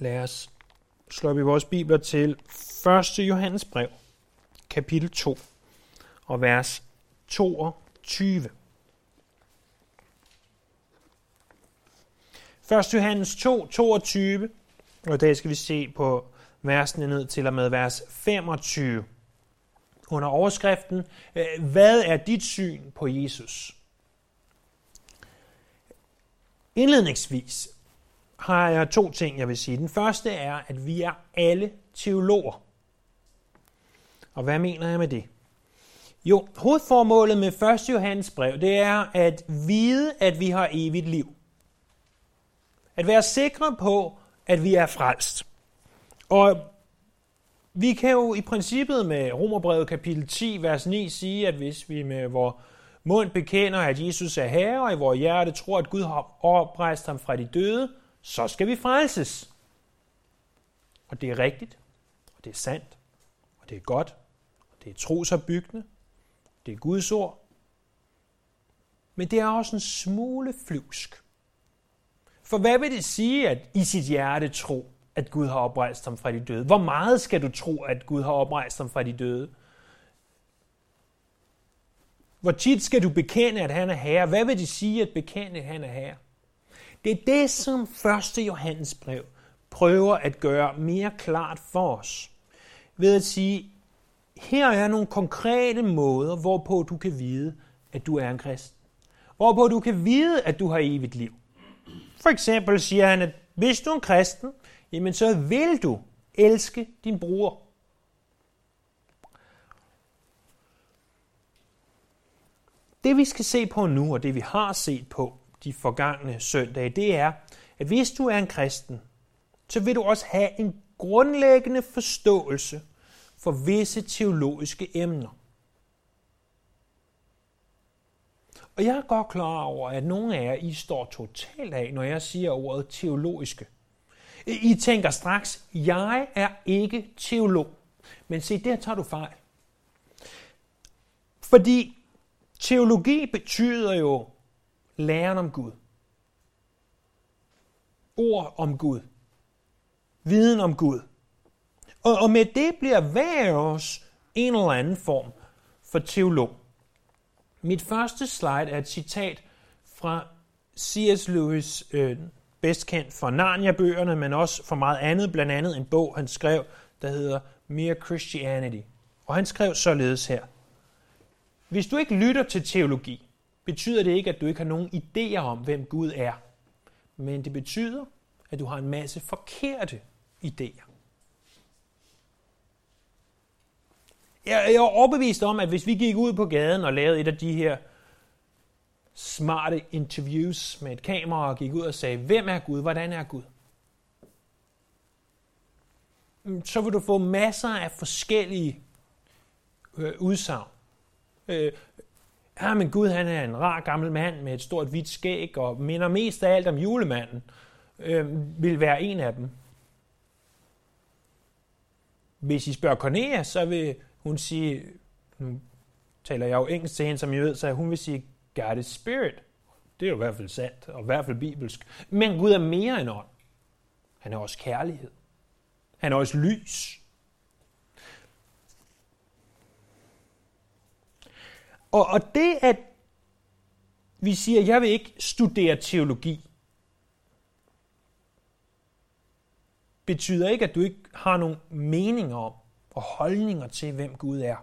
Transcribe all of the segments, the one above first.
Lad os slå op i vores bibler til 1. Johannes brev, kapitel 2 og vers 22. 1. Johannes 2, 22, og der skal vi se på versene ned til og med vers 25. Under overskriften, øh, hvad er dit syn på Jesus? Indledningsvis har jeg to ting, jeg vil sige. Den første er, at vi er alle teologer. Og hvad mener jeg med det? Jo, hovedformålet med 1. Johannes brev, det er at vide, at vi har evigt liv. At være sikre på, at vi er frelst. Og vi kan jo i princippet med Romerbrevet kapitel 10, vers 9 sige, at hvis vi med vores mund bekender, at Jesus er herre, og i vores hjerte tror, at Gud har oprejst ham fra de døde, så skal vi frelses. Og det er rigtigt, og det er sandt, og det er godt, og det er trosopbyggende, det er Guds ord. Men det er også en smule flyvsk. For hvad vil det sige, at i sit hjerte tro, at Gud har oprejst ham fra de døde? Hvor meget skal du tro, at Gud har oprejst ham fra de døde? Hvor tit skal du bekende, at han er herre? Hvad vil det sige, at bekende, at han er herre? Det er det, som 1. Johannes brev prøver at gøre mere klart for os. Ved at sige, her er nogle konkrete måder, hvorpå du kan vide, at du er en kristen. Hvorpå du kan vide, at du har evigt liv. For eksempel siger han, at hvis du er en kristen, jamen så vil du elske din bror. Det vi skal se på nu, og det vi har set på de forgangne søndage, det er, at hvis du er en kristen, så vil du også have en grundlæggende forståelse for visse teologiske emner. Og jeg er godt klar over, at nogle af jer, I står totalt af, når jeg siger ordet teologiske. I tænker straks, jeg er ikke teolog. Men se, der tager du fejl. Fordi teologi betyder jo læren om Gud. Ord om Gud. Viden om Gud. Og, og med det bliver hver af os en eller anden form for teolog. Mit første slide er et citat fra C.S. Lewis, øh, bedst kendt for Narnia-bøgerne, men også for meget andet, blandt andet en bog, han skrev, der hedder Mere Christianity. Og han skrev således her. Hvis du ikke lytter til teologi, betyder det ikke, at du ikke har nogen idéer om, hvem Gud er. Men det betyder, at du har en masse forkerte idéer. Jeg er overbevist om, at hvis vi gik ud på gaden og lavede et af de her smarte interviews med et kamera og gik ud og sagde, hvem er Gud, hvordan er Gud? Mm, så vil du få masser af forskellige øh, udsagn. Øh, ja, men Gud han er en rar gammel mand med et stort hvidt skæg og minder mest af alt om julemanden, øh, vil være en af dem. Hvis I spørger Cornelia, så vil hun sige, nu taler jeg jo engelsk til hende, som I ved, så hun vil sige, God is spirit. Det er jo i hvert fald sandt, og i hvert fald bibelsk. Men Gud er mere end ånd. Han er også kærlighed. Han er også lys. Og, og det, at vi siger, at jeg vil ikke studere teologi, betyder ikke, at du ikke har nogen meninger om og holdninger til, hvem Gud er.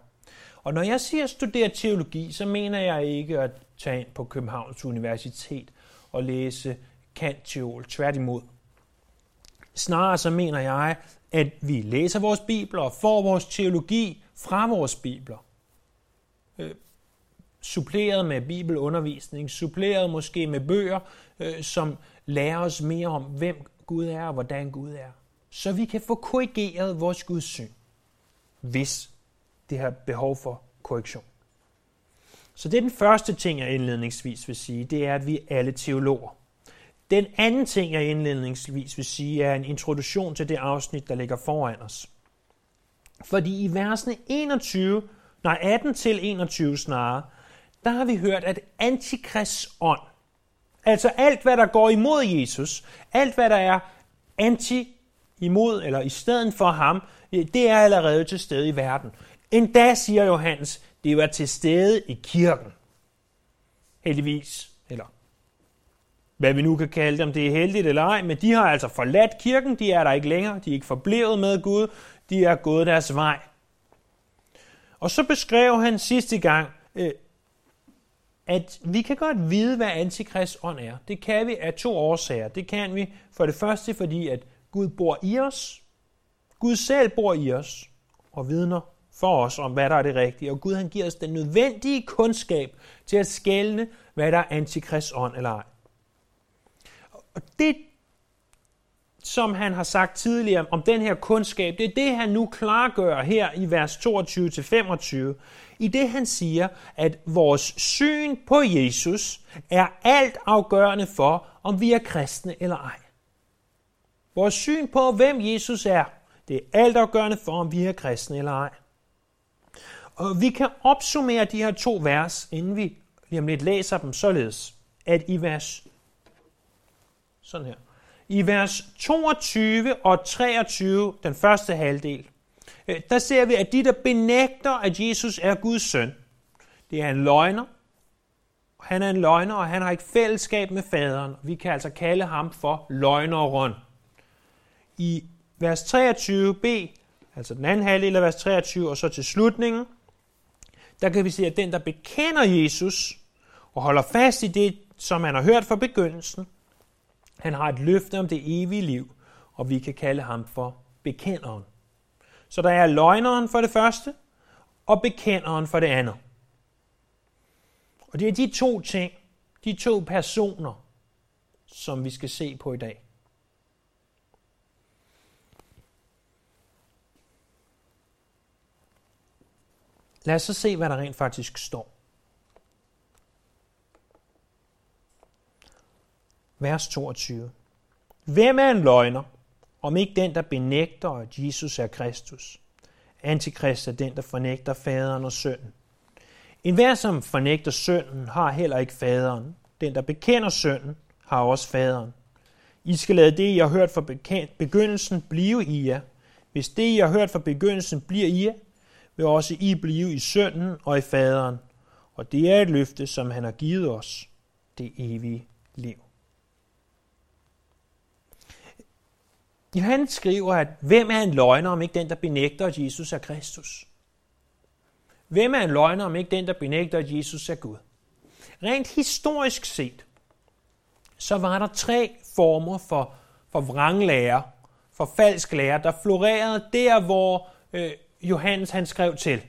Og når jeg siger studere teologi, så mener jeg ikke at tage ind på Københavns Universitet og læse kant-teol. Tværtimod. Snarere så mener jeg, at vi læser vores bibler og får vores teologi fra vores bibler. Øh, Suppleret med bibelundervisning, suppleret måske med bøger, øh, som lærer os mere om, hvem Gud er og hvordan Gud er. Så vi kan få korrigeret vores Guds syn, hvis det har behov for korrektion. Så det er den første ting, jeg indledningsvis vil sige, det er, at vi er alle teologer. Den anden ting, jeg indledningsvis vil sige, er en introduktion til det afsnit, der ligger foran os. Fordi i versene 21, nej 18 til 21 snarere, der har vi hørt, at antikrists ånd, altså alt hvad der går imod Jesus, alt hvad der er anti imod, eller i stedet for ham, det er allerede til stede i verden. Endda, siger Johannes, det var til stede i kirken. Heldigvis, eller hvad vi nu kan kalde dem, det er heldigt eller ej, men de har altså forladt kirken, de er der ikke længere, de er ikke forblevet med Gud, de er gået deres vej. Og så beskrev han sidste gang, øh, at vi kan godt vide, hvad antikrist ånd er. Det kan vi af to årsager. Det kan vi for det første, fordi at Gud bor i os. Gud selv bor i os og vidner for os om, hvad der er det rigtige. Og Gud han giver os den nødvendige kundskab til at skælne, hvad der er antikrist ånd eller ej. Og det, som han har sagt tidligere om den her kundskab, det er det, han nu klargør her i vers 22-25, i det han siger, at vores syn på Jesus er alt afgørende for, om vi er kristne eller ej. Vores syn på, hvem Jesus er, det er alt afgørende for, om vi er kristne eller ej. Og vi kan opsummere de her to vers, inden vi lige om lidt læser dem således, at i vers sådan her. I vers 22 og 23, den første halvdel, øh, der ser vi, at de, der benægter, at Jesus er Guds søn, det er en løgner. Han er en løgner, og han har ikke fællesskab med faderen. Vi kan altså kalde ham for løgneren. I vers 23b, altså den anden halvdel af vers 23, og så til slutningen, der kan vi se, at den, der bekender Jesus og holder fast i det, som han har hørt fra begyndelsen, han har et løfte om det evige liv, og vi kan kalde ham for bekenderen. Så der er løgneren for det første, og bekenderen for det andet. Og det er de to ting, de to personer, som vi skal se på i dag. Lad os så se, hvad der rent faktisk står. Vers 22. Hvem er en løgner, om ikke den, der benægter, at Jesus er Kristus? Antikrist er den, der fornægter faderen og sønnen. En hver, som fornægter sønnen, har heller ikke faderen. Den, der bekender sønnen, har også faderen. I skal lade det, I har hørt fra begyndelsen, blive i jer. Hvis det, I har hørt fra begyndelsen, bliver i jer, vil også I blive i sønnen og i faderen. Og det er et løfte, som han har givet os, det evige liv. Johannes skriver, at hvem er en løgner, om ikke den, der benægter, at Jesus er Kristus? Hvem er en løgner, om ikke den, der benægter, at Jesus er Gud? Rent historisk set, så var der tre former for, for vranglærer, for falsk lærer, der florerede der, hvor øh, Johannes han skrev til.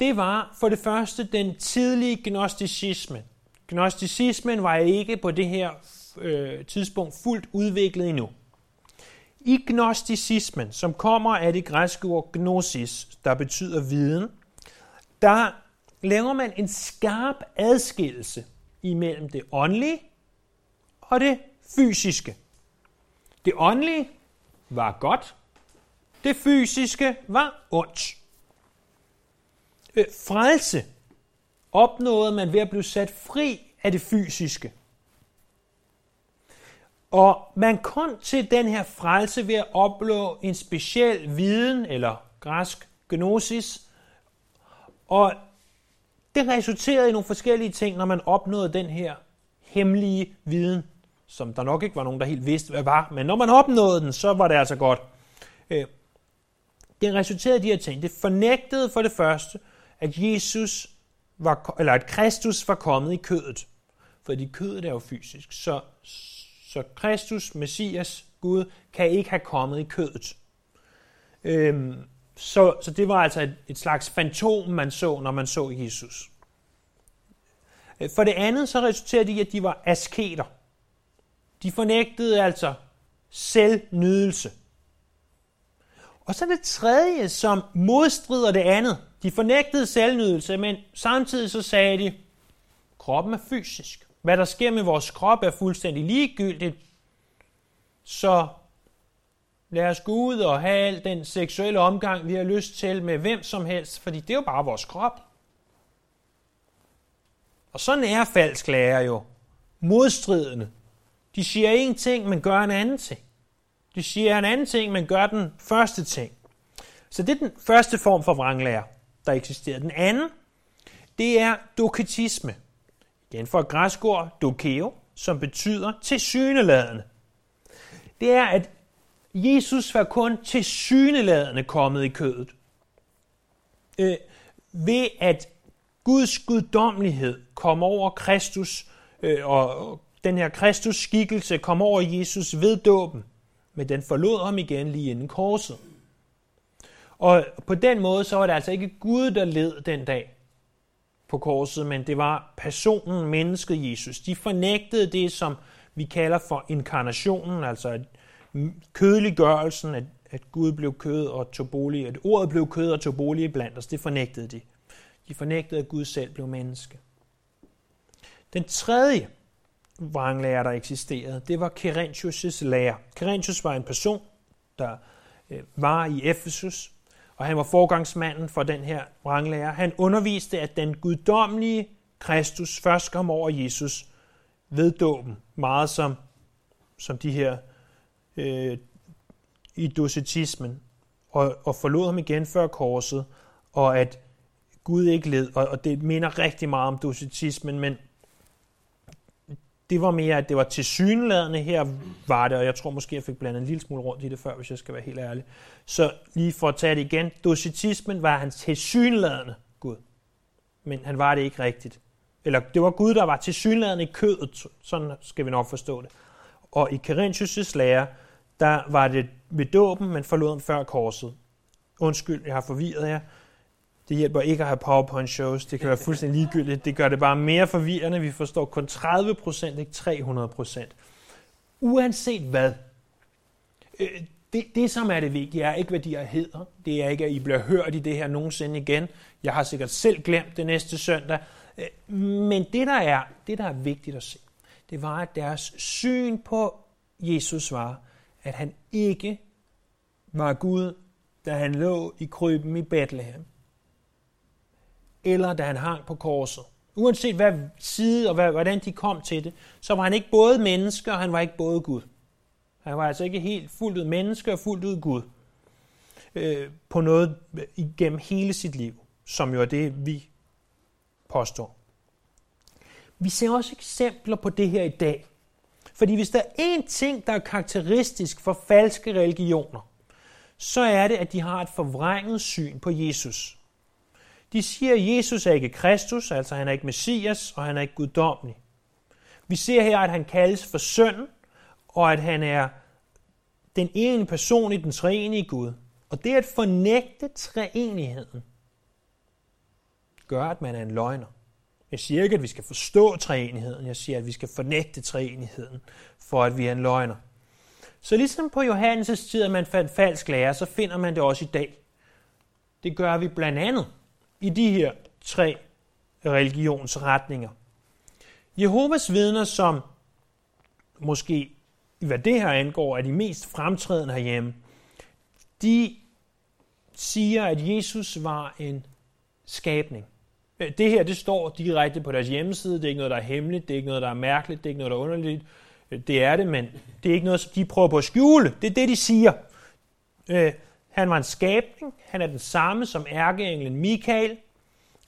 Det var for det første den tidlige gnosticisme. Gnosticismen var ikke på det her øh, tidspunkt fuldt udviklet endnu. I gnosticismen, som kommer af det græske ord gnosis, der betyder viden, der laver man en skarp adskillelse imellem det åndelige og det fysiske. Det åndelige var godt, det fysiske var ondt. Øh, frelse opnåede man ved at blive sat fri af det fysiske. Og man kom til den her frelse ved at opnå en speciel viden, eller græsk gnosis, og det resulterede i nogle forskellige ting, når man opnåede den her hemmelige viden, som der nok ikke var nogen, der helt vidste, hvad var. Men når man opnåede den, så var det altså godt. Øh, det resulterede i de her ting. Det fornægtede for det første, at Jesus var, eller at Kristus var kommet i kødet. Fordi kødet er jo fysisk. Så, så Kristus, Messias, Gud, kan ikke have kommet i kødet. Øhm, så, så det var altså et, et slags fantom, man så, når man så Jesus. Øh, for det andet, så resulterede det i, at de var asketer. De fornægtede altså selvnydelse. Og så det tredje, som modstrider det andet. De fornægtede selvnydelse, men samtidig så sagde de, kroppen er fysisk. Hvad der sker med vores krop er fuldstændig ligegyldigt. Så lad os gå ud og have al den seksuelle omgang, vi har lyst til med hvem som helst, fordi det er jo bare vores krop. Og sådan er falsk lærer jo modstridende De siger en ting, men gør en anden ting. De siger en anden ting, men gør den første ting. Så det er den første form for vranglære, der eksisterer. Den anden, det er doketisme. Den for græsk ord, dokeo, som betyder tilsyneladende. Det er, at Jesus var kun tilsyneladende kommet i kødet. Øh, ved at Guds guddommelighed kom over Kristus, øh, og den her Kristus skikkelse kom over Jesus ved dåben, men den forlod ham igen lige inden korset. Og på den måde, så var det altså ikke Gud, der led den dag på korset, men det var personen, mennesket Jesus. De fornægtede det, som vi kalder for inkarnationen, altså at kødeliggørelsen, at, at Gud blev kød og tog bolig, at ordet blev kød og tog bolig blandt os, det fornægtede de. De fornægtede, at Gud selv blev menneske. Den tredje vranglærer, der eksisterede, det var Kerentius' lærer. Kerentius var en person, der øh, var i Efesus, og han var forgangsmanden for den her vranglærer. Han underviste, at den guddommelige Kristus først kom over Jesus ved dåben, meget som, som de her øh, i docetismen, og, og forlod ham igen før korset, og at Gud ikke led, og, og det minder rigtig meget om docetismen, men det var mere, at det var tilsyneladende her var det, og jeg tror måske, jeg fik blandet en lille smule rundt i det før, hvis jeg skal være helt ærlig. Så lige for at tage det igen, docetismen var hans tilsyneladende Gud, men han var det ikke rigtigt. Eller det var Gud, der var tilsyneladende i kødet, sådan skal vi nok forstå det. Og i Carentius' lære, der var det ved dåben, men forlod ham før korset. Undskyld, jeg har forvirret jer. Det hjælper ikke at have PowerPoint shows. Det kan være fuldstændig ligegyldigt. Det gør det bare mere forvirrende. Vi forstår kun 30 procent, ikke 300 procent. Uanset hvad. Øh, det, det, som er det vigtige, er ikke, hvad de her hedder. Det er ikke, at I bliver hørt i det her nogensinde igen. Jeg har sikkert selv glemt det næste søndag. Øh, men det, der er, det, der er vigtigt at se, det var, at deres syn på Jesus var, at han ikke var Gud, da han lå i krybben i Bethlehem eller da han hang på korset. Uanset hvad side og hvad, hvordan de kom til det, så var han ikke både menneske, og han var ikke både Gud. Han var altså ikke helt fuldt ud menneske og fuldt ud Gud. Øh, på noget igennem hele sit liv, som jo er det, vi påstår. Vi ser også eksempler på det her i dag. Fordi hvis der er én ting, der er karakteristisk for falske religioner, så er det, at de har et forvrænget syn på Jesus. De siger, at Jesus er ikke Kristus, altså han er ikke Messias, og han er ikke guddommelig. Vi ser her, at han kaldes for søn, og at han er den ene person i den treenige Gud. Og det at fornægte treenigheden gør, at man er en løgner. Jeg siger ikke, at vi skal forstå treenigheden. Jeg siger, at vi skal fornægte treenigheden, for at vi er en løgner. Så ligesom på Johannes' tid, at man fandt falsk lærer, så finder man det også i dag. Det gør vi blandt andet i de her tre religionsretninger. Jehovas vidner, som måske hvad det her angår, er de mest fremtrædende herhjemme, de siger, at Jesus var en skabning. Det her, det står direkte på deres hjemmeside. Det er ikke noget, der er hemmeligt. Det er ikke noget, der er mærkeligt. Det er ikke noget, der er underligt. Det er det, men det er ikke noget, som de prøver på at skjule. Det er det, de siger. Øh, han var en skabning. Han er den samme som ærkeenglen Michael.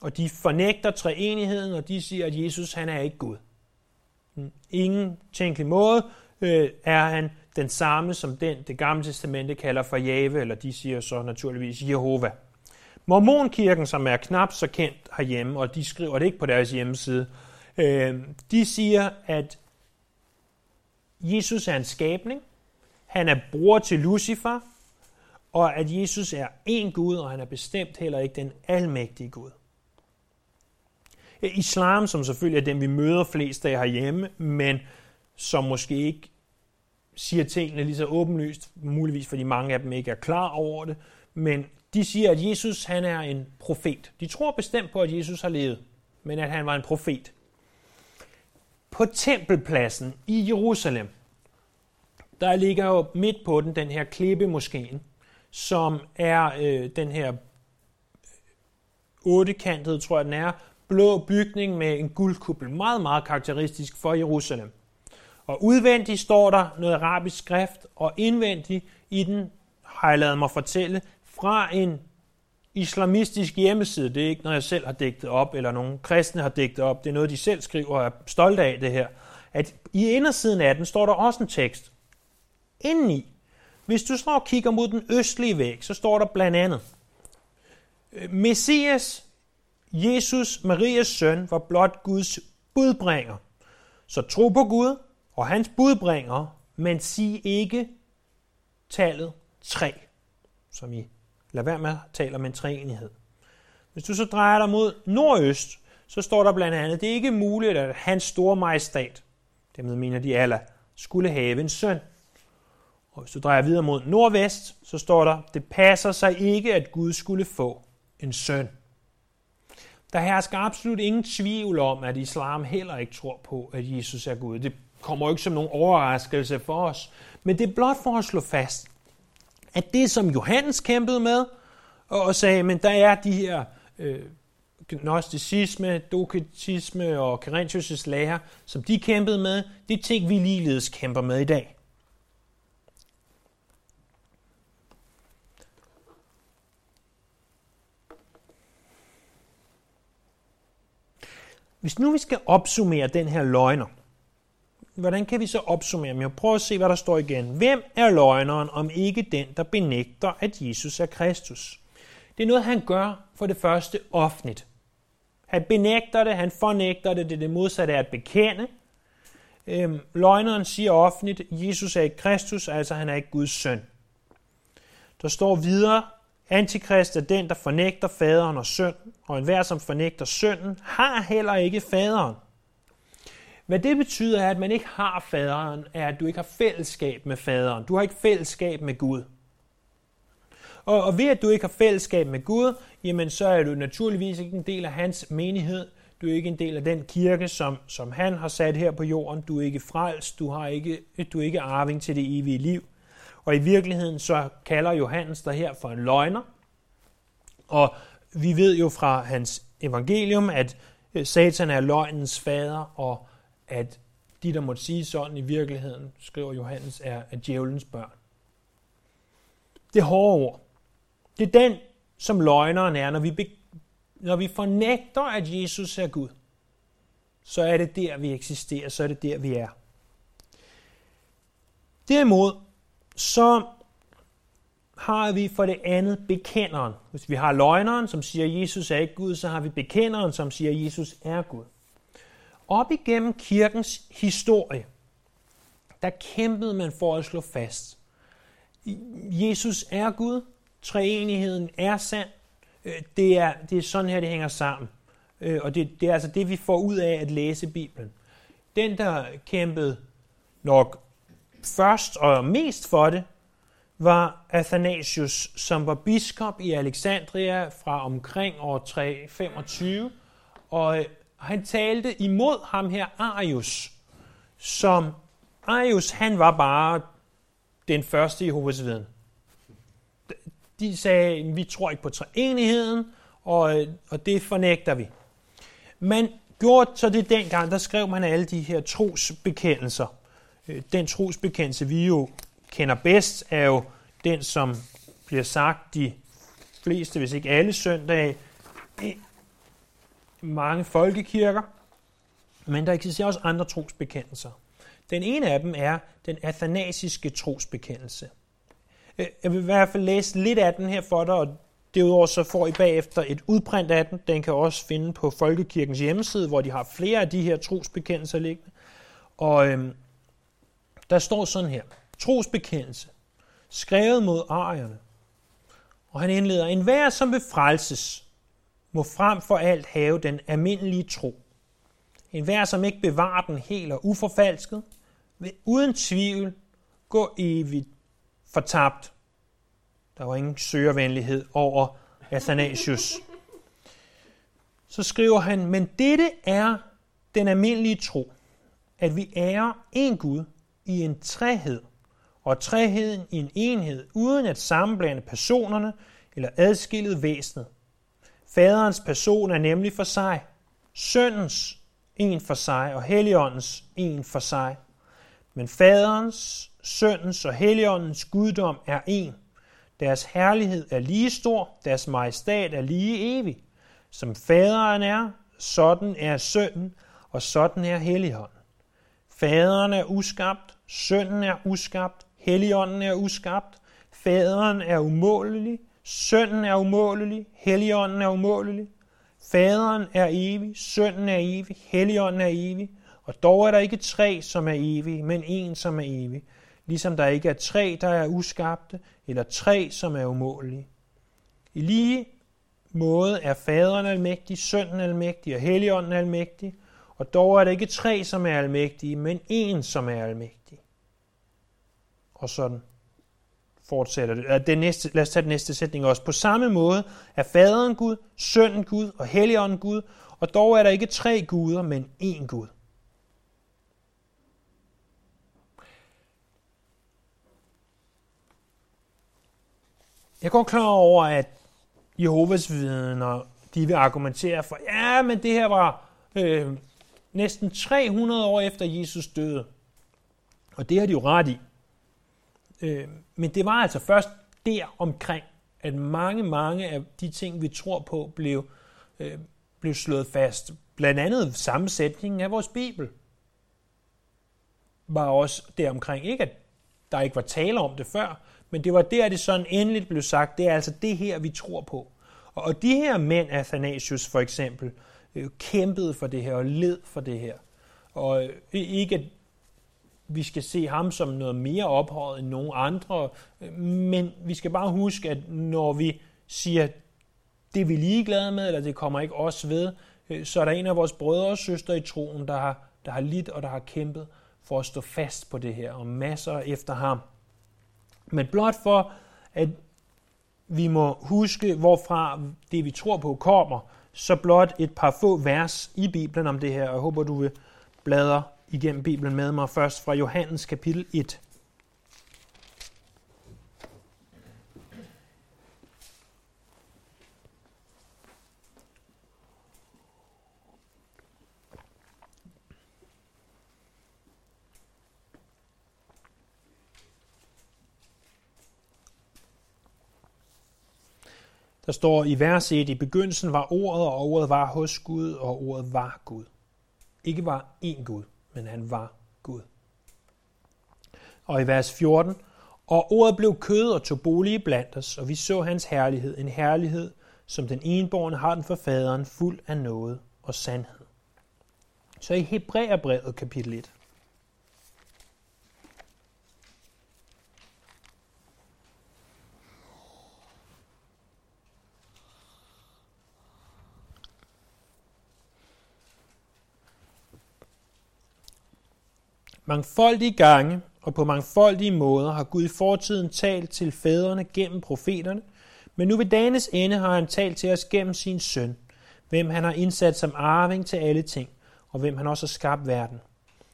Og de fornægter treenigheden, og de siger, at Jesus han er ikke Gud. Mm. Ingen tænkelig måde øh, er han den samme som den, det gamle testamente kalder for Jave, eller de siger så naturligvis Jehova. Mormonkirken, som er knap så kendt herhjemme, og de skriver det ikke på deres hjemmeside, øh, de siger, at Jesus er en skabning, han er bror til Lucifer, og at Jesus er en Gud, og han er bestemt heller ikke den almægtige Gud. Islam, som selvfølgelig er den, vi møder flest af herhjemme, men som måske ikke siger tingene lige så åbenlyst, muligvis fordi mange af dem ikke er klar over det, men de siger, at Jesus han er en profet. De tror bestemt på, at Jesus har levet, men at han var en profet. På tempelpladsen i Jerusalem, der ligger jo midt på den den her klippe moskeen, som er øh, den her ottekantede, tror jeg den er, blå bygning med en guldkuppel. Meget, meget karakteristisk for Jerusalem. Og udvendigt står der noget arabisk skrift, og indvendigt i den har jeg lavet mig fortælle fra en islamistisk hjemmeside. Det er ikke noget, jeg selv har digtet op, eller nogen kristne har digtet op. Det er noget, de selv skriver og er stolte af det her. At i indersiden af den står der også en tekst. Indeni, hvis du står og kigger mod den østlige væg, så står der blandt andet, øh, Messias, Jesus, Marias søn, var blot Guds budbringer. Så tro på Gud og hans budbringer, men sig ikke tallet 3, som I lad være med at tale om en treenighed. Hvis du så drejer dig mod nordøst, så står der blandt andet, det er ikke muligt, at hans store majestat, dermed mener de alle, skulle have en søn. Og hvis du drejer videre mod nordvest, så står der, det passer sig ikke, at Gud skulle få en søn. Der hersker absolut ingen tvivl om, at islam heller ikke tror på, at Jesus er Gud. Det kommer jo ikke som nogen overraskelse for os. Men det er blot for at slå fast, at det, som Johannes kæmpede med, og sagde, men der er de her øh, gnosticisme, doketisme og Carentius' lære, som de kæmpede med, det er ting, vi ligeledes kæmper med i dag. Hvis nu vi skal opsummere den her løgner, hvordan kan vi så opsummere? Jeg prøver at se, hvad der står igen. Hvem er løgneren, om ikke den, der benægter, at Jesus er Kristus? Det er noget, han gør for det første offentligt. Han benægter det, han fornægter det, det er det modsatte af at bekende. Øhm, løgneren siger offentligt, Jesus er ikke Kristus, altså han er ikke Guds søn. Der står videre, Antikrist er den, der fornægter faderen og sønnen, og enhver, som fornægter sønnen, har heller ikke faderen. Hvad det betyder er, at man ikke har faderen, er, at du ikke har fællesskab med faderen. Du har ikke fællesskab med Gud. Og, og ved at du ikke har fællesskab med Gud, jamen så er du naturligvis ikke en del af hans menighed. Du er ikke en del af den kirke, som, som han har sat her på jorden. Du er ikke frelst. Du, har ikke, du er ikke arving til det evige liv. Og i virkeligheden så kalder Johannes der her for en løgner. Og vi ved jo fra hans evangelium, at øh, Satan er løgnens fader, og at de, der måtte sige sådan i virkeligheden, skriver Johannes, er, er djævelens børn. Det er hårde ord. Det er den, som løgneren er, når vi, be, når vi fornægter, at Jesus er Gud. Så er det der, vi eksisterer, så er det der, vi er. Derimod, så har vi for det andet bekenderen. Hvis vi har løgneren, som siger, at Jesus er ikke Gud, så har vi bekenderen, som siger, at Jesus er Gud. Op igennem kirkens historie, der kæmpede man for at slå fast. Jesus er Gud, treenigheden er sand, øh, det er, det er sådan her, det hænger sammen. Øh, og det, det er altså det, vi får ud af at læse Bibelen. Den, der kæmpede nok først og mest for det, var Athanasius, som var biskop i Alexandria fra omkring år 325, og øh, han talte imod ham her Arius, som Arius, han var bare den første Jehovas vidne. De sagde, vi tror ikke på treenigheden, og, øh, og det fornægter vi. Men gjort så det dengang, der skrev man alle de her trosbekendelser. Øh, den trosbekendelse, vi jo kender bedst, er jo den, som bliver sagt de fleste, hvis ikke alle søndage, i mange folkekirker, men der eksisterer også andre trosbekendelser. Den ene af dem er den athanasiske trosbekendelse. Øh, jeg vil i hvert fald læse lidt af den her for dig, og derudover så får I bagefter et udprint af den. Den kan også finde på Folkekirkens hjemmeside, hvor de har flere af de her trosbekendelser liggende. Og øhm, der står sådan her. Trosbekendelse. Skrevet mod arierne. Og han indleder, en hver som vil frelses, må frem for alt have den almindelige tro. En hver, som ikke bevarer den helt og uforfalsket, vil uden tvivl gå evigt fortabt. Der var ingen søgervenlighed over Athanasius. Så skriver han, men dette er den almindelige tro, at vi ærer en Gud i en træhed, og træheden i en enhed, uden at sammenblande personerne eller adskillet væsenet. Faderens person er nemlig for sig, søndens en for sig og helligåndens en for sig. Men faderens, søndens og helligåndens guddom er en. Deres herlighed er lige stor, deres majestat er lige evig. Som faderen er, sådan er sønnen, og sådan er helligånden. Faderen er uskabt, sønnen er uskabt, helligånden er uskabt, faderen er umålelig, sønnen er umålelig, helligånden er umålelig. Faderen er evig, sønnen er evig, helligånden er evig, og dog er der ikke tre, som er evige, men en, som er evig. Ligesom der ikke er tre, der er uskabte, eller tre, som er umålige. I lige måde er faderen almægtig, sønnen almægtig og helligånden almægtig, og dog er der ikke tre, som er almægtige, men en, som er almægtig. Og sådan fortsætter det. det næste, lad os tage den næste sætning også. På samme måde er faderen Gud, sønnen Gud og helligånden Gud, og dog er der ikke tre guder, men én Gud. Jeg er godt klar over, at Jehovas vidner, de vil argumentere for, ja, men det her var øh, næsten 300 år efter Jesus døde. Og det har de jo ret i. Øh, men det var altså først der omkring, at mange, mange af de ting, vi tror på, blev, øh, blev slået fast. Blandt andet sammensætningen af vores Bibel var også deromkring. Ikke at der ikke var tale om det før, men det var der, det sådan endeligt blev sagt, det er altså det her, vi tror på. Og de her mænd, Athanasius for eksempel, øh, kæmpede for det her og led for det her. Og øh, ikke vi skal se ham som noget mere ophøjet end nogen andre, men vi skal bare huske, at når vi siger, det er vi ligeglade med, eller det kommer ikke os ved, øh, så er der en af vores brødre og søstre i troen, der har, der har lidt og der har kæmpet for at stå fast på det her, og masser efter ham. Men blot for, at vi må huske, hvorfra det vi tror på kommer, så blot et par få vers i Bibelen om det her. Jeg håber, du vil bladre igennem Bibelen med mig først fra Johannes kapitel 1. Der står i vers 1, i begyndelsen var ordet, og ordet var hos Gud, og ordet var Gud. Ikke var én Gud, men han var Gud. Og i vers 14, og ordet blev kød og tog bolig blandt os, og vi så hans herlighed, en herlighed, som den enborne har den for faderen, fuld af noget og sandhed. Så i Hebræerbrevet kapitel 1, Mangfoldige gange og på mangfoldige måder har Gud i fortiden talt til fædrene gennem profeterne, men nu ved dagens ende har han talt til os gennem sin søn, hvem han har indsat som arving til alle ting, og hvem han også har skabt verden.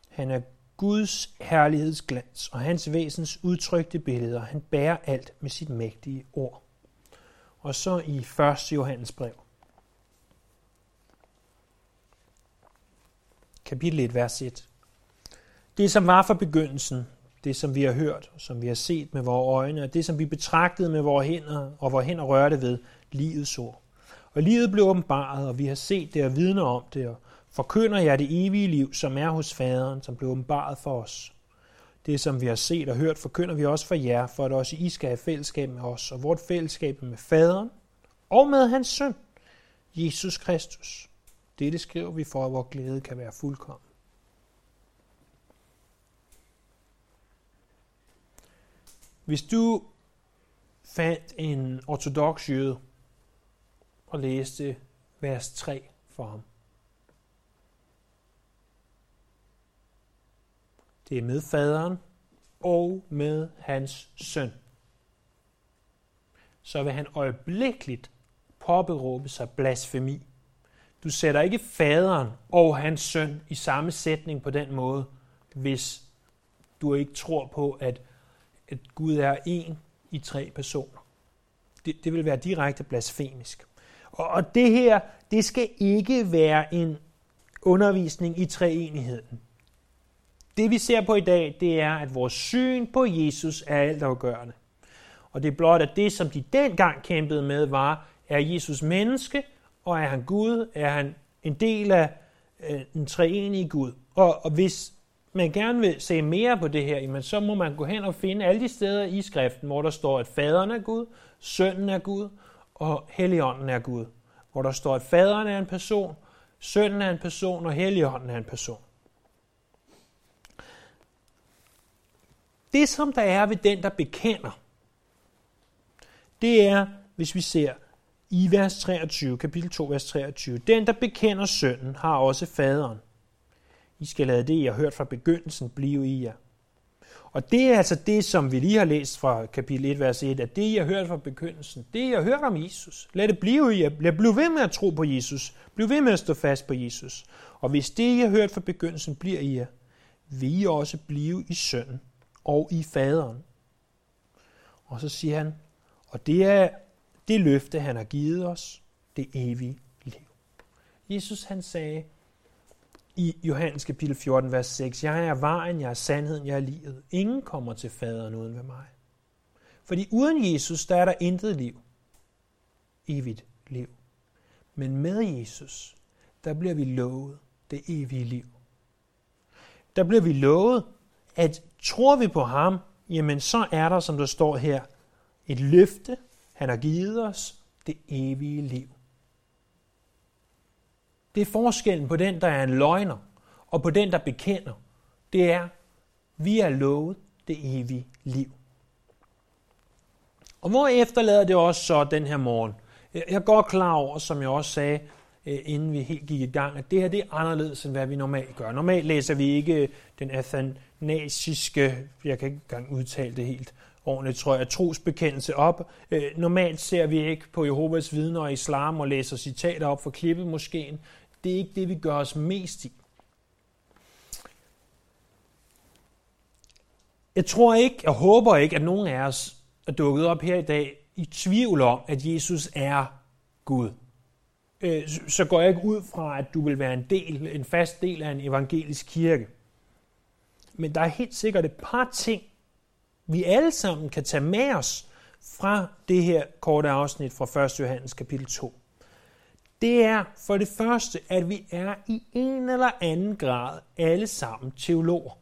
Han er Guds herlighedsglans og hans væsens udtrykte billeder. Han bærer alt med sit mægtige ord. Og så i 1. Johannes brev. Kapitel 1, vers 1. Det, som var fra begyndelsen, det, som vi har hørt, som vi har set med vores øjne, og det, som vi betragtede med vores hænder, og vores hænder rørte ved, livets ord. Og livet blev åbenbaret, og vi har set det og vidner om det, og forkynder jer det evige liv, som er hos faderen, som blev åbenbaret for os. Det, som vi har set og hørt, forkynder vi også for jer, for at også I skal have fællesskab med os, og vort fællesskab med faderen og med hans søn, Jesus Kristus. Dette skriver vi for, at vores glæde kan være fuldkommen. Hvis du fandt en ortodox jøde og læste vers 3 for ham. Det er med faderen og med hans søn. Så vil han øjeblikkeligt påberåbe sig blasfemi. Du sætter ikke faderen og hans søn i samme sætning på den måde, hvis du ikke tror på, at at Gud er en i tre personer. Det, det vil være direkte blasfemisk. Og, og det her, det skal ikke være en undervisning i treenigheden. Det vi ser på i dag, det er, at vores syn på Jesus er altafgørende. Og det er blot, at det, som de dengang kæmpede med, var, er Jesus menneske, og er han Gud? Er han en del af øh, en treenige Gud? Og, og hvis man gerne vil se mere på det her, jamen, så må man gå hen og finde alle de steder i skriften, hvor der står, at faderen er Gud, sønnen er Gud, og helligånden er Gud. Hvor der står, at faderen er en person, sønnen er en person, og helligånden er en person. Det, som der er ved den, der bekender, det er, hvis vi ser i vers 23, kapitel 2, vers 23, den, der bekender sønnen, har også faderen. I skal lade det, I har hørt fra begyndelsen, blive i jer. Og det er altså det, som vi lige har læst fra kapitel 1, vers 1, at det, I har hørt fra begyndelsen, det, I har hørt om Jesus, lad det blive i jer. Lad blive ved med at tro på Jesus. Bliv ved med at stå fast på Jesus. Og hvis det, I har hørt fra begyndelsen, bliver i jer, vil I også blive i sønnen og i faderen. Og så siger han, og det er det løfte, han har givet os, det evige liv. Jesus han sagde i Johannes kapitel 14, vers 6, Jeg er vejen, jeg er sandheden, jeg er livet. Ingen kommer til faderen uden ved mig. Fordi uden Jesus, der er der intet liv. Evigt liv. Men med Jesus, der bliver vi lovet det evige liv. Der bliver vi lovet, at tror vi på ham, jamen så er der, som der står her, et løfte, han har givet os, det evige liv. Det er forskellen på den, der er en løgner, og på den, der bekender. Det er, vi er lovet det evige liv. Og hvor efterlader det også så den her morgen? Jeg er godt klar over, som jeg også sagde, øh, inden vi helt gik i gang, at det her det er anderledes, end hvad vi normalt gør. Normalt læser vi ikke øh, den athanasiske, jeg kan ikke engang udtale det helt ordentligt, tror jeg, trosbekendelse op. Øh, normalt ser vi ikke på Jehovas vidner og islam og læser citater op for måske. Det er ikke det, vi gør os mest i. Jeg tror ikke, jeg håber ikke, at nogen af os er dukket op her i dag i tvivl om, at Jesus er Gud. Øh, så går jeg ikke ud fra, at du vil være en del, en fast del af en evangelisk kirke. Men der er helt sikkert et par ting, vi alle sammen kan tage med os fra det her korte afsnit fra 1. Johannes kapitel 2. Det er for det første, at vi er i en eller anden grad alle sammen teologer.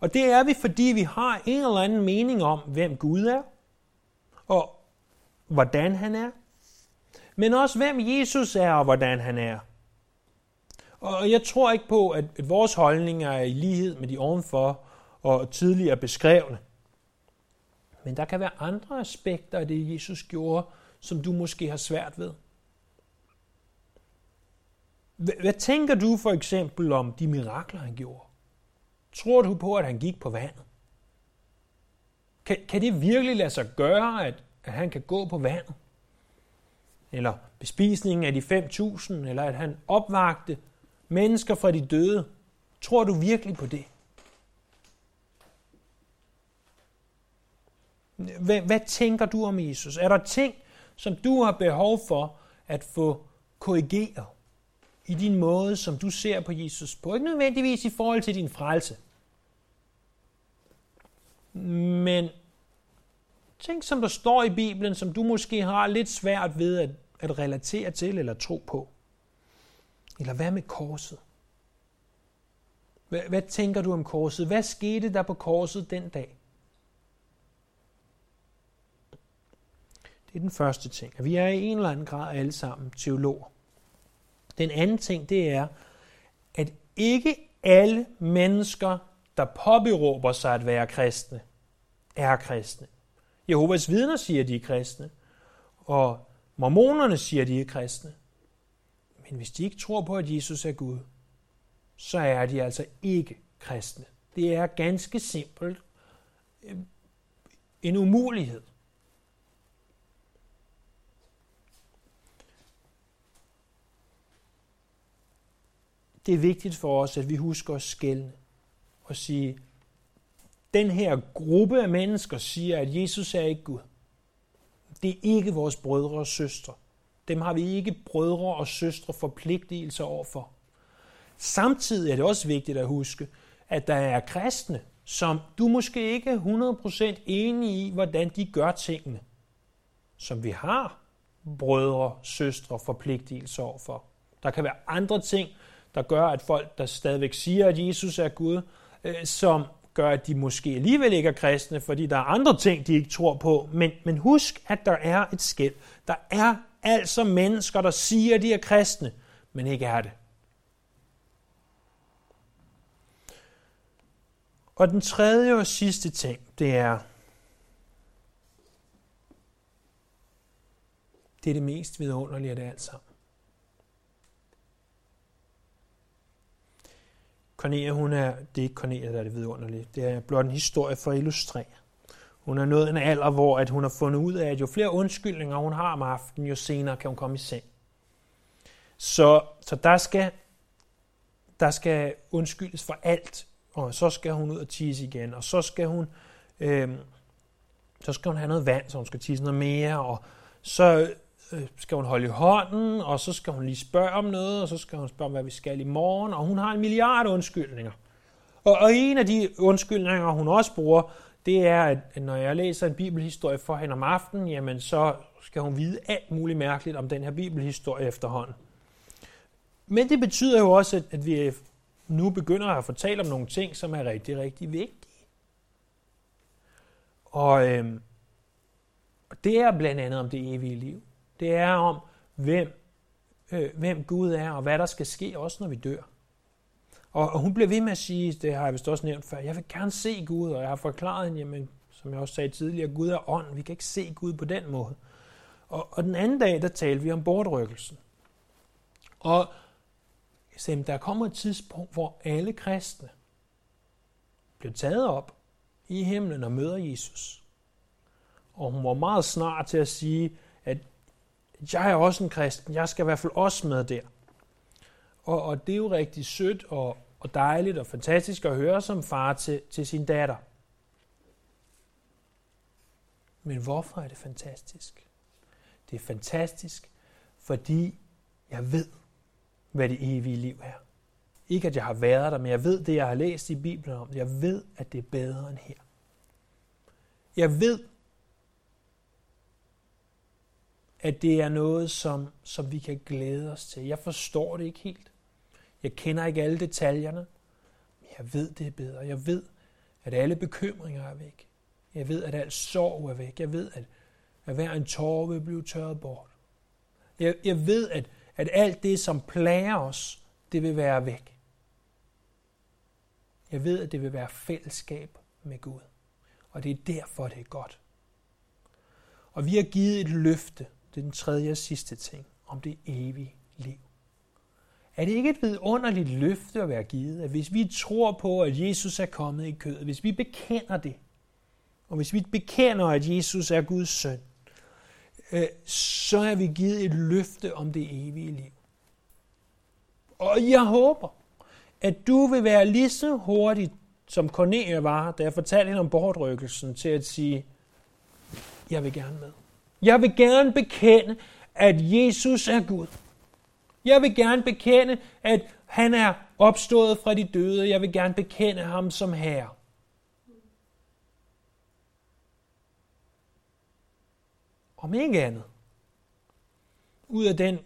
Og det er vi, fordi vi har en eller anden mening om, hvem Gud er, og hvordan han er, men også hvem Jesus er, og hvordan han er. Og jeg tror ikke på, at vores holdninger er i lighed med de ovenfor og tidligere beskrevne. Men der kan være andre aspekter af det, Jesus gjorde, som du måske har svært ved. Hvad tænker du for eksempel om de mirakler, han gjorde? Tror du på, at han gik på vandet? Kan, kan det virkelig lade sig gøre, at, at han kan gå på vandet? Eller bespisningen af de 5.000, eller at han opvagte mennesker fra de døde? Tror du virkelig på det? Hvad, hvad tænker du om Jesus? Er der ting, som du har behov for at få korrigeret i din måde, som du ser på Jesus på? Ikke nødvendigvis i forhold til din frelse. Men ting, som der står i Bibelen, som du måske har lidt svært ved at, at relatere til eller tro på. Eller hvad med korset? Hvad, hvad tænker du om korset? Hvad skete der på korset den dag? Det er den første ting. At vi er i en eller anden grad alle sammen teologer. Den anden ting, det er, at ikke alle mennesker, der påberåber sig at være kristne, er kristne. Jehovas vidner siger, at de er kristne, og mormonerne siger, at de er kristne. Men hvis de ikke tror på, at Jesus er Gud, så er de altså ikke kristne. Det er ganske simpelt øhm, en umulighed. Det er vigtigt for os, at vi husker at skælne og sige, den her gruppe af mennesker siger, at Jesus er ikke Gud. Det er ikke vores brødre og søstre. Dem har vi ikke brødre og søstre forpligtelser overfor. Samtidig er det også vigtigt at huske, at der er kristne, som du måske ikke er 100% enig i, hvordan de gør tingene, som vi har brødre, søstre forpligtelser overfor. Der kan være andre ting, der gør, at folk, der stadigvæk siger, at Jesus er Gud, øh, som gør, at de måske alligevel ikke er kristne, fordi der er andre ting, de ikke tror på. Men, men husk, at der er et skæld. Der er altså mennesker, der siger, at de er kristne, men ikke er det. Og den tredje og sidste ting, det er, det er det mest vidunderlige af det alt sammen. Cornelia, hun er, det er ikke Cornelia, der er det vidunderlige. Det er blot en historie for at illustrere. Hun er nået en alder, hvor at hun har fundet ud af, at jo flere undskyldninger hun har om aftenen, jo senere kan hun komme i seng. Så, så der, skal, der skal undskyldes for alt, og så skal hun ud og tisse igen, og så skal hun, øh, så skal hun have noget vand, så hun skal tisse noget mere, og så Øh, skal hun holde i hånden, og så skal hun lige spørge om noget, og så skal hun spørge om, hvad vi skal i morgen, og hun har en milliard undskyldninger. Og, og en af de undskyldninger, hun også bruger, det er, at når jeg læser en bibelhistorie for hende om aftenen, jamen så skal hun vide alt muligt mærkeligt om den her bibelhistorie efterhånden. Men det betyder jo også, at vi nu begynder at fortælle om nogle ting, som er rigtig, rigtig vigtige. Og øhm, det er blandt andet om det evige liv. Det er om, hvem, øh, hvem Gud er, og hvad der skal ske, også når vi dør. Og, og hun bliver ved med at sige, det har jeg vist også nævnt før, jeg vil gerne se Gud, og jeg har forklaret hende, jamen, som jeg også sagde tidligere, Gud er ånd, vi kan ikke se Gud på den måde. Og, og den anden dag, der talte vi om bortrykkelsen. Og sagde, der kommer et tidspunkt, hvor alle kristne bliver taget op i himlen og møder Jesus. Og hun var meget snar til at sige, at jeg er også en kristen, jeg skal i hvert fald også med der. Og, og det er jo rigtig sødt og, og dejligt og fantastisk at høre som far til, til sin datter. Men hvorfor er det fantastisk? Det er fantastisk, fordi jeg ved, hvad det evige liv er. Ikke at jeg har været der, men jeg ved det, jeg har læst i Bibelen om. Jeg ved, at det er bedre end her. Jeg ved, at det er noget, som, som vi kan glæde os til. Jeg forstår det ikke helt. Jeg kender ikke alle detaljerne, men jeg ved, det er bedre. Jeg ved, at alle bekymringer er væk. Jeg ved, at alt sorg er væk. Jeg ved, at, at hver en tårer vil blive tørret bort. Jeg, jeg ved, at, at alt det, som plager os, det vil være væk. Jeg ved, at det vil være fællesskab med Gud. Og det er derfor, det er godt. Og vi har givet et løfte, det er den tredje og sidste ting, om det evige liv. Er det ikke et vidunderligt løfte at være givet, at hvis vi tror på, at Jesus er kommet i kødet, hvis vi bekender det, og hvis vi bekender, at Jesus er Guds søn, øh, så er vi givet et løfte om det evige liv. Og jeg håber, at du vil være lige så hurtig, som Cornelia var, da jeg fortalte hende om bortrykkelsen, til at sige, jeg vil gerne med. Jeg vil gerne bekende, at Jesus er Gud. Jeg vil gerne bekende, at han er opstået fra de døde. Jeg vil gerne bekende ham som Herre. Om ikke andet. Ud af den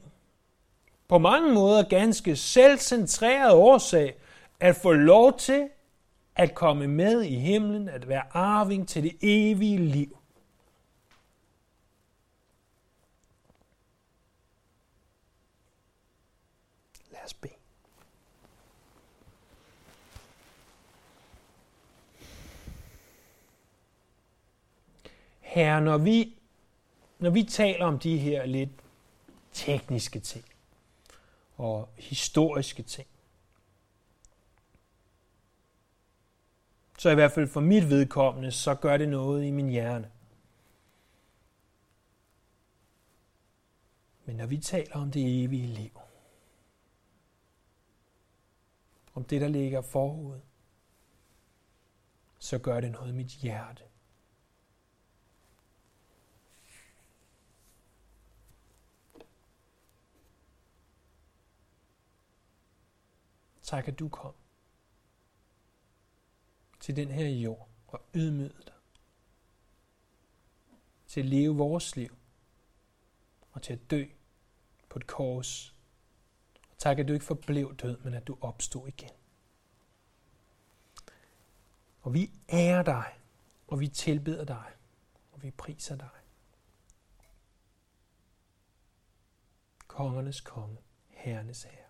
på mange måder ganske selvcentrerede årsag at få lov til at komme med i himlen, at være arving til det evige liv. os bede. Herre, når vi, når vi taler om de her lidt tekniske ting og historiske ting, så i hvert fald for mit vedkommende, så gør det noget i min hjerne. Men når vi taler om det evige liv, om det, der ligger forud, så gør det noget i mit hjerte. Tak, at du kom. til den her jord og ydmyget dig. Til at leve vores liv og til at dø på et kors. Tak, at du ikke forblev død, men at du opstod igen. Og vi ærer dig, og vi tilbeder dig, og vi priser dig. Kongernes konge, herrenes herre.